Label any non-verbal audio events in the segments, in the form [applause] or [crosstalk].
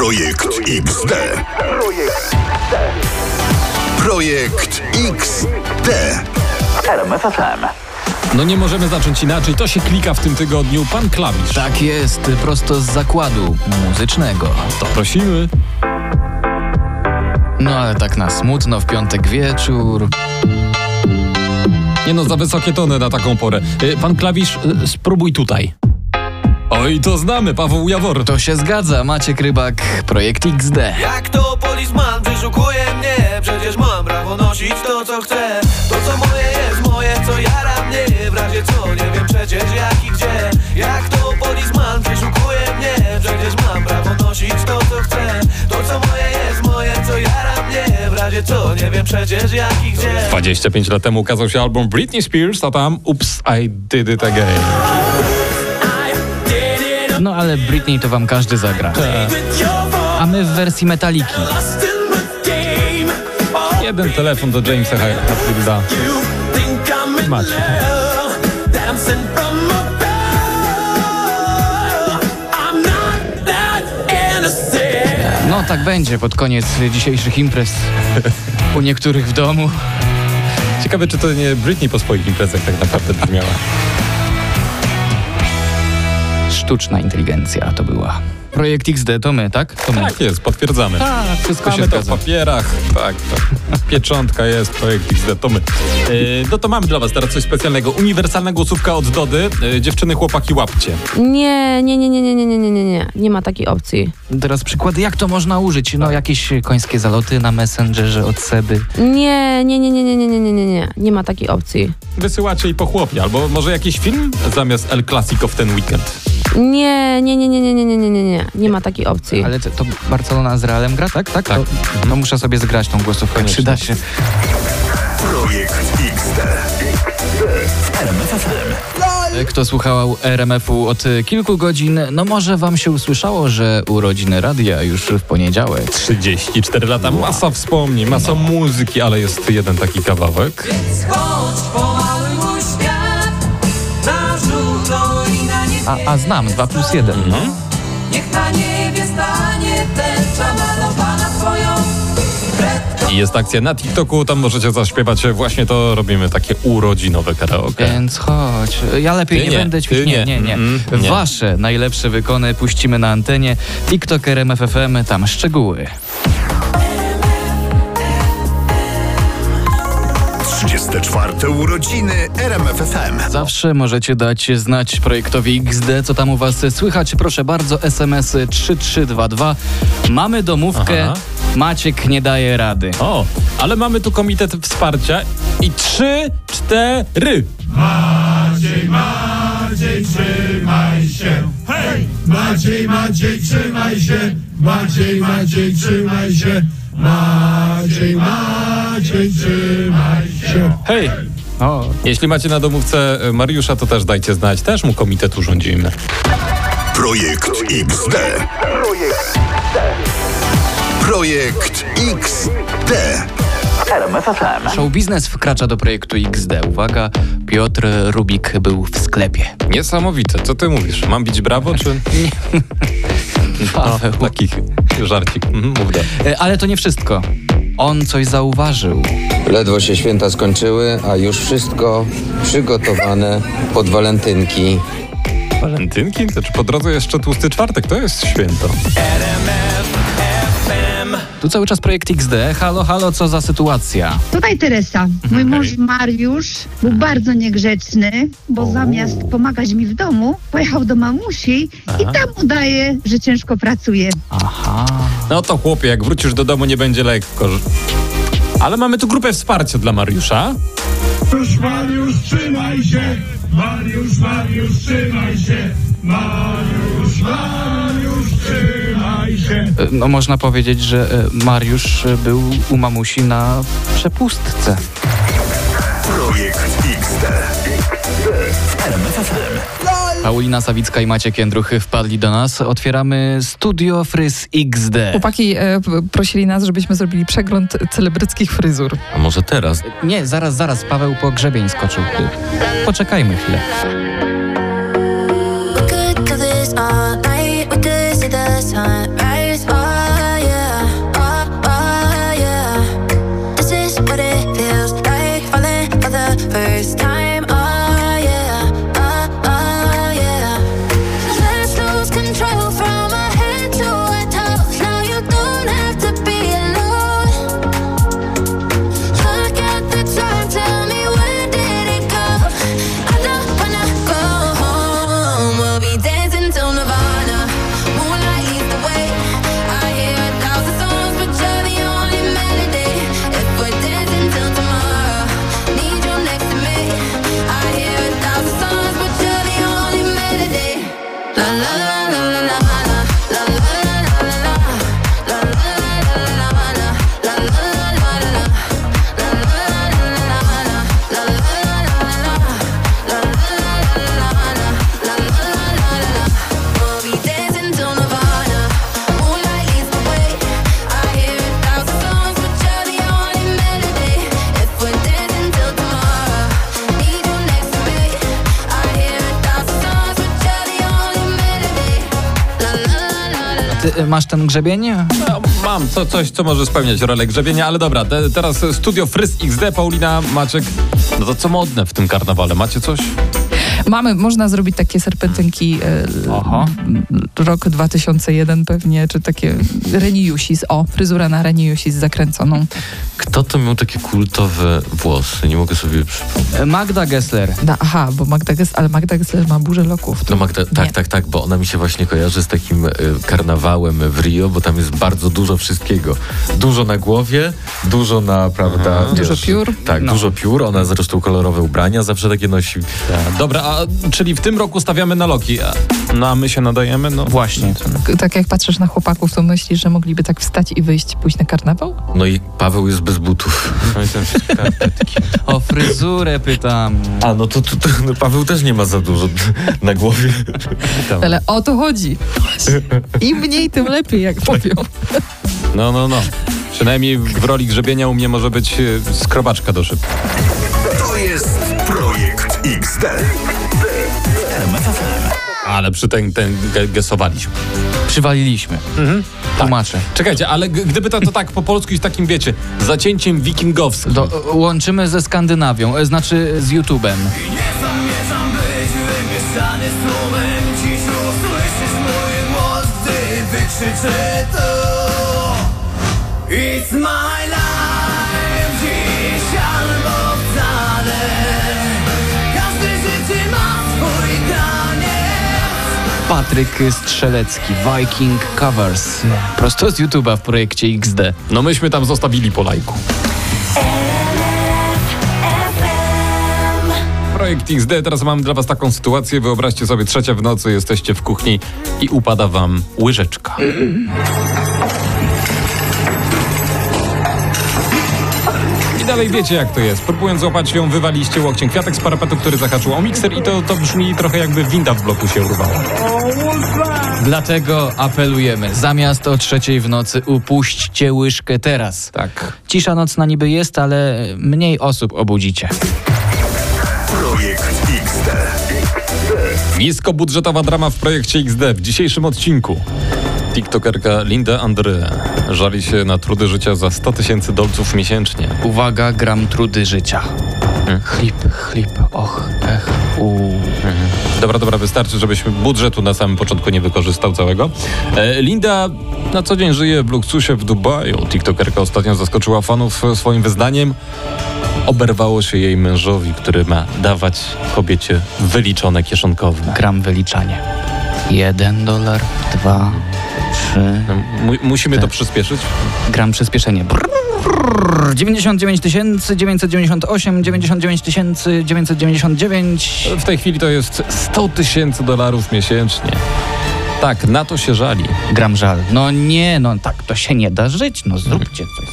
Projekt XD. Projekt XD. RMFFM. No nie możemy zacząć inaczej, to się klika w tym tygodniu. Pan Klawisz. Tak jest, prosto z zakładu muzycznego. To prosimy. No ale tak na smutno w piątek wieczór. Nie no, za wysokie tony na taką porę. Y, Pan Klawisz, y, spróbuj tutaj. Oj, to znamy, Paweł Jawor. To się zgadza, Maciek Rybak, projekt XD. Jak to polisman wyszukuje mnie? Przecież mam prawo nosić to co chcę. To co moje jest moje, co jara mnie W razie co nie wiem przecież jak i gdzie. Jak to polisman wyszukuje mnie? Przecież mam prawo nosić to co chcę. To co moje jest moje, co jara mnie W razie co nie wiem przecież jak i gdzie. 25 lat temu ukazał się album Britney Spears, a tam Oops, I Did It Again. No ale Britney to wam każdy zagra. A my w wersji metaliki. Jeden telefon do Jamesa Hetfielda. Macie. No tak będzie pod koniec dzisiejszych imprez. U niektórych w domu. Ciekawe, czy to nie Britney po swoich imprezach tak naprawdę brzmiała. Sztuczna inteligencja to była. Projekt XD to my, tak? To my. Tak jest, potwierdzamy. Tak, wszystko się to w papierach, tak, tak. Pieczątka jest, projekt XD, to my. Yy, no to mamy dla was teraz coś specjalnego. Uniwersalna głosówka od Dody. Yy, dziewczyny, chłopaki, łapcie. Nie, nie, nie, nie, nie, nie, nie, nie, nie, nie. Nie ma takiej opcji. Teraz przykłady, jak to można użyć? No jakieś końskie zaloty na Messengerze od Seby. Nie, nie, nie, nie, nie, nie, nie, nie, nie, nie. Nie ma takiej opcji. Wysyłacie i po chłopie, albo może jakiś film zamiast El Clasico w ten weekend. Nie, nie, nie, nie, nie, nie, nie, nie, nie, nie. Nie ma takiej opcji. Ale to, Barcelona z Realem gra, tak? Tak. Tak. To, no muszę sobie zgrać tą głosówkę, Koniecznie. przyda się. Projekt XD. Kto słuchał RMF-u od kilku godzin, no może wam się usłyszało, że urodziny radia już w poniedziałek. 34 lata, masa wspomnień, masa muzyki, ale jest jeden taki kawałek. Chodź A, a znam, 2 plus 1. No. Niech na niebie stanie tęcza malowana twoją I jest akcja na TikToku, tam możecie zaśpiewać właśnie to, robimy takie urodzinowe karaoke. Więc chodź. Ja lepiej Ty nie, nie, będę ćwiczył. Nie, nie. nie, nie. Mm. Wasze najlepsze wykony puścimy na antenie. TikTok RMFFM, tam szczegóły. 34 urodziny RMFFM. Zawsze możecie dać znać projektowi XD, co tam u was słychać. Proszę bardzo, SMS 3322. Mamy domówkę. Aha. Maciek nie daje rady. O, ale mamy tu komitet wsparcia i trzy, cztery. Maciej, Maciej, trzymaj się! Hej! Maciej, Maciej, trzymaj się! Maciej, Maciej, trzymaj się! Maciej, Maciej, trzymaj się! Hej, O, jeśli macie na domówce e, Mariusza, to też dajcie znać, też mu komitet urządzimy. Projekt XD. Projekt XD. RMFFM. show biznes wkracza do projektu XD. Uwaga, Piotr Rubik był w sklepie. Niesamowite, co ty mówisz? Mam bić brawo, czy... [laughs] Paweł. Taki żarcik. Mhm, mów. E, Ale to nie wszystko. On coś zauważył. Ledwo się święta skończyły, a już wszystko przygotowane pod walentynki. Walentynki? To czy po drodze jeszcze tłusty czwartek? To jest święto. Tu cały czas projekt XD. Halo, halo, co za sytuacja? Tutaj Teresa. Mój mąż Mariusz był bardzo niegrzeczny, bo zamiast pomagać mi w domu, pojechał do mamusi i tam udaje, że ciężko pracuje. Aha. No to chłopie, jak wrócisz do domu, nie będzie lekko. Ale mamy tu grupę wsparcia dla Mariusza. Mariusz, Mariusz, trzymaj się! Mariusz, Mariusz, trzymaj się! Mariusz, Mariusz, No można powiedzieć, że e, Mariusz e, był u mamusi na przepustce. Projekt XD. Paulina Sawicka i Maciek Jędruchy wpadli do nas. Otwieramy Studio Fryz XD. Chłopaki e, prosili nas, żebyśmy zrobili przegląd celebryckich fryzur. A może teraz? Nie, zaraz, zaraz, Paweł po grzebień skoczył. Poczekajmy chwilę. We could do this all night. We could see the sunrise. la la la la la ty y, masz ten grzebień? No, mam co, coś, co może spełniać rolę grzebienia, ale dobra, te, teraz studio Fryz XD, Paulina, Maciek. No to co modne w tym karnawale? Macie coś? Mamy, można zrobić takie serpentynki e, Oho. rok 2001 pewnie, czy takie reniusis, o, fryzura na reniusis zakręconą. Kto to miał takie kultowe włosy? Nie mogę sobie przypomnieć. Y, Magda Gessler. Da, aha, bo Magda Gessler, ale Magda Gessler ma burzę loków. To No Magda, tak, nie. tak, tak, bo ona mi się właśnie kojarzy z takim y, karnawałem w Rio, bo tam jest bardzo dużo wszystkiego. Dużo na głowie, dużo na, prawda, Dużo piór. Tak, No. dużo piór. Ona zresztą kolorowe ubrania zawsze takie nosi. Dobra, a, czyli w tym roku stawiamy na Loki. A, no a my się nadajemy? No Właśnie. Tak jak patrzysz na chłopaków, to myślisz, że mogliby tak wstać i wyjść, pójść na karnawał? No i Paweł jest bez butów. O fryzurę pytam. A, no to, to, to no Paweł też nie ma za dużo na głowie. Ale o to chodzi. Im mniej, tym lepiej, jak mówią. No, no, no. Przynajmniej w roli grzebienia u mnie może być y, skrobaczka do szyb. To jest XD. Ale przy ten, ten ge- gesowaliśmy. Przywaliliśmy. Tłumaczę. Czekajcie, ale gdyby to, to tak po polsku i z takim, wiecie, zacięciem wikingowskim. Do, łączymy ze Skandynawią, e, znaczy z YouTube'em. Zamierzam być wymieszany słowem Dziś usłyszysz mój głos, gdy wykrzyczę to It's my life Patryk Strzelecki, Viking Covers. Prosto z YouTube'a w projekcie XD. No myśmy tam zostawili po lajku. Projekt XD, teraz mam dla was taką sytuację. Wyobraźcie sobie, trzecia w nocy, jesteście w kuchni i upada wam łyżeczka. Dalej wiecie jak to jest. Próbując złapać ją, wywaliście łokciem kwiatek z parapetu, który zahaczył o mikser i to, to brzmi trochę jakby winda w bloku się urwała. Dlatego apelujemy, zamiast o trzeciej w nocy upuśćcie łyżkę teraz. Tak. Cisza nocna niby jest, ale mniej osób obudzicie. Projekt XD. Niskobudżetowa drama w projekcie XD w dzisiejszym odcinku. TikTokerka Linda Andre żali się na trudy życia za 100 tysięcy dolców miesięcznie. Uwaga, gram trudy życia. Chlip, chlip, och, ech, u. Dobra, dobra, wystarczy, żebyśmy budżetu na samym początku nie wykorzystał całego. E, Linda na co dzień żyje w luksusie w Dubaju. TikTokerka ostatnio zaskoczyła fanów swoim wyznaniem. Oberwało się jej mężowi, który ma dawać kobiecie wyliczone kieszonkowe. Gram wyliczanie. Jeden dolar, dwa, trzy. No, mu- musimy to przyspieszyć. Gram przyspieszenie. Brrr, 99 998, 99 999. W tej chwili to jest 100 tysięcy dolarów miesięcznie. Tak, na to się żali. Gram żal. No nie, no tak to się nie da żyć. No zróbcie coś.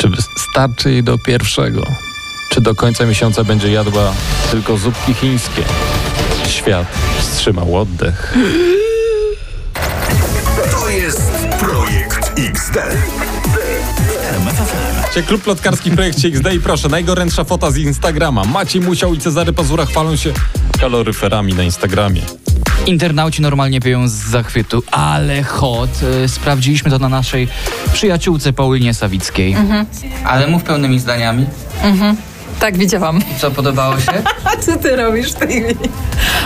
Czy starczy jej do pierwszego? Czy do końca miesiąca będzie jadła tylko zupki chińskie? Świat wstrzymał oddech. To jest Projekt XD. Cię klub plotkarski w projekcie XD i proszę, najgorętsza fota z Instagrama. Maciej Musiał i Cezary Pazura chwalą się kaloryferami na Instagramie. Internauci normalnie pieją z zachwytu, ale hot. Y, sprawdziliśmy to na naszej przyjaciółce Paulinie Sawickiej. Ale mów pełnymi zdaniami. Tak, widziałam. Co podobało się? A [laughs] co ty robisz chwili?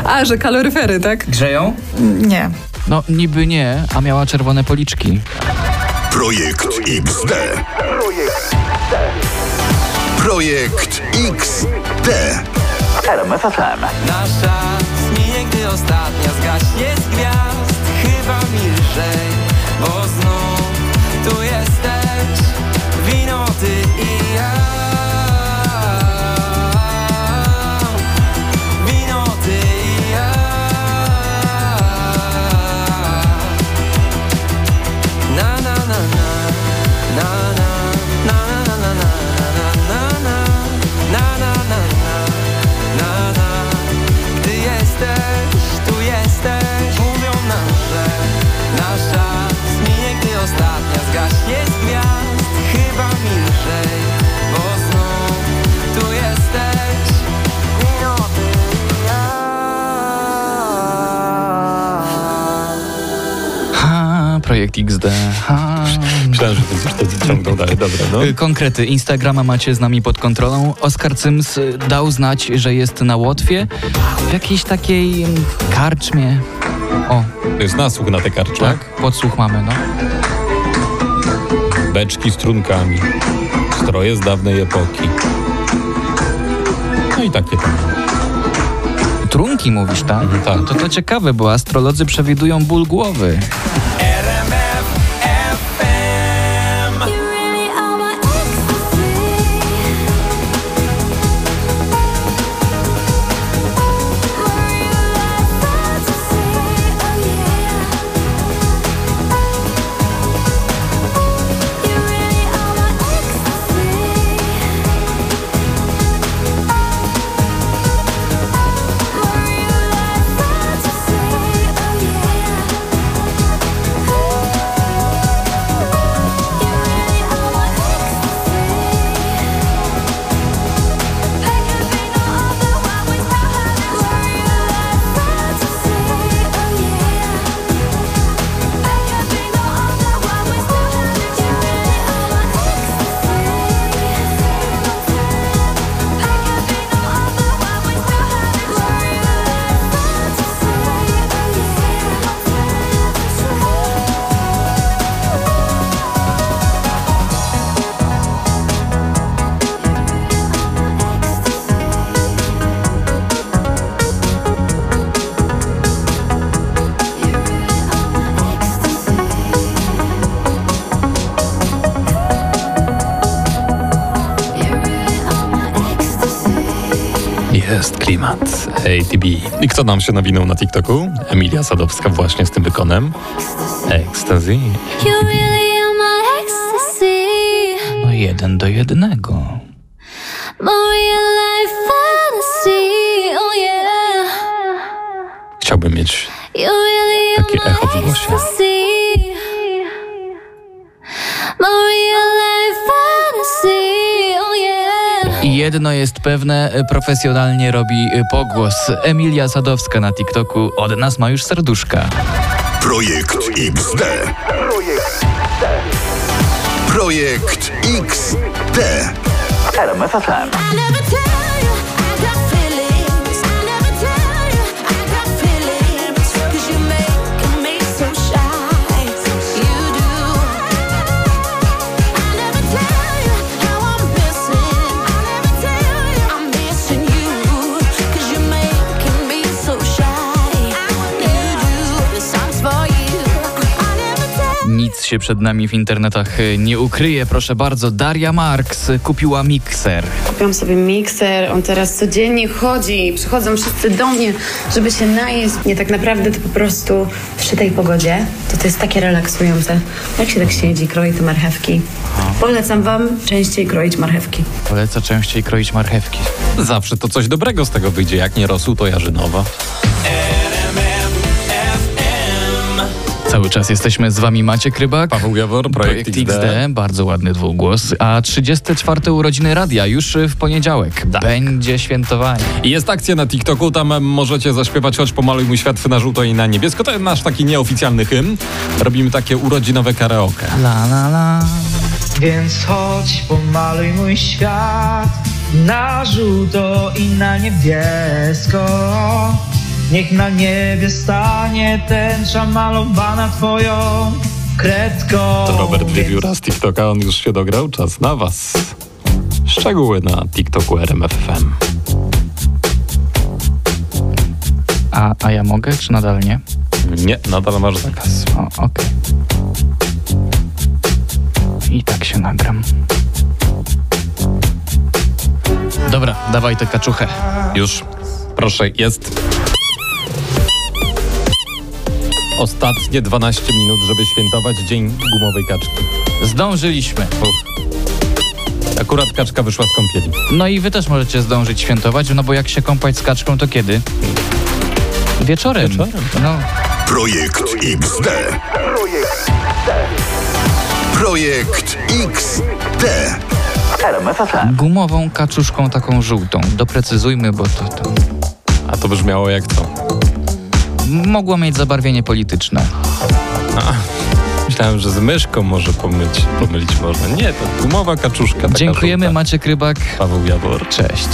A, że kaloryfery, tak? Grzeją? Nie. No niby nie, a miała czerwone policzki. Projekt XD. Projekt XD. RMFFM. Nasz czas minie, gdy ostatnia zgaśnie z gwiazd Chyba milżej, bo znów tu jesteś Wino, ty i XD, ha. Myślałem, że będziesz to ciągnął dalej. Dobra, no. Y, Konkrety. Instagrama macie z nami pod kontrolą. Oskar Cyms y, dał znać, że jest na Łotwie w jakiejś takiej mm, karczmie. O, To jest nasłuch na te karczmy. tak, podsłuch mamy, no. Beczki z trunkami. Stroje z dawnej epoki. No i takie tam. Trunki mówisz, tak? Mhm, tak. To to ciekawe, bo astrolodzy przewidują ból głowy. Jest klimat. ATB. I kto nam się nawinął na TikToku? Emilia Sadowska właśnie z tym wykonem. Ecstasy. No jeden do jednego. Chciałbym mieć takie echo w głosie. Jedno jest pewne, e, profesjonalnie robi e, pogłos. Emilia Sadowska na TikToku od nas ma już serduszka. Projekt XD. Projekt XD. RMF FM. Nic się przed nami w internetach e, nie ukryje. Proszę bardzo, Daria Marks kupiła mikser. Kupiłam sobie mikser, on teraz codziennie chodzi. Przychodzą wszyscy do mnie, żeby się najeść. Nie tak naprawdę to po prostu przy tej pogodzie to to jest takie relaksujące. Jak się tak siedzi, kroi te marchewki. Polecam wam częściej kroić marchewki. Poleca częściej kroić marchewki. Zawsze to coś dobrego z tego wyjdzie. Jak nie rosół, to jarzynowa. Cały czas jesteśmy z wami Maciek Rybak. Paweł Jawor, projekt, Projekt XD. bardzo ładny dwugłos. A 34 urodziny radia już w poniedziałek. Będzie świętowanie. I jest akcja na TikToku, tam możecie zaśpiewać choć pomaluj mój świat na żółto i na niebiesko. To jest nasz taki nieoficjalny hymn. Robimy takie urodzinowe karaoke. La la la. Więc chodź, pomaluj mój świat na żółto i na niebiesko. Niech na niebie stanie tęcza malowana twoją kredką. To Robert Wiewióra z TikToka, on już się dograł. Czas na was. Szczegóły na TikToku RMFFM. A, a ja mogę, czy nadal nie? Nie, nadal masz zakaz. O, okej. I tak się nagram. Dobra, dawaj tę kaczuchę. Już. Proszę, jest. Ostatnie 12 minut, żeby świętować Dzień Gumowej Kaczki. Zdążyliśmy. Akurat kaczka wyszła z kąpieli. No i wy też możecie zdążyć świętować, no bo jak się kąpać z kaczką, to kiedy? Wieczorem. Wieczorem, No. Projekt XD. Projekt XD. RMF FM. Gumową kaczuszką taką żółtą. Doprecyzujmy, bo to, to A to brzmiało jak co? Mogło mieć zabarwienie polityczne. A, Myślałem, że z myszką może pomylić, pomylić można. Nie, to gumowa kaczuszka. Dziękujemy, żółta. Maciek Rybak. Paweł Jawor. Cześć.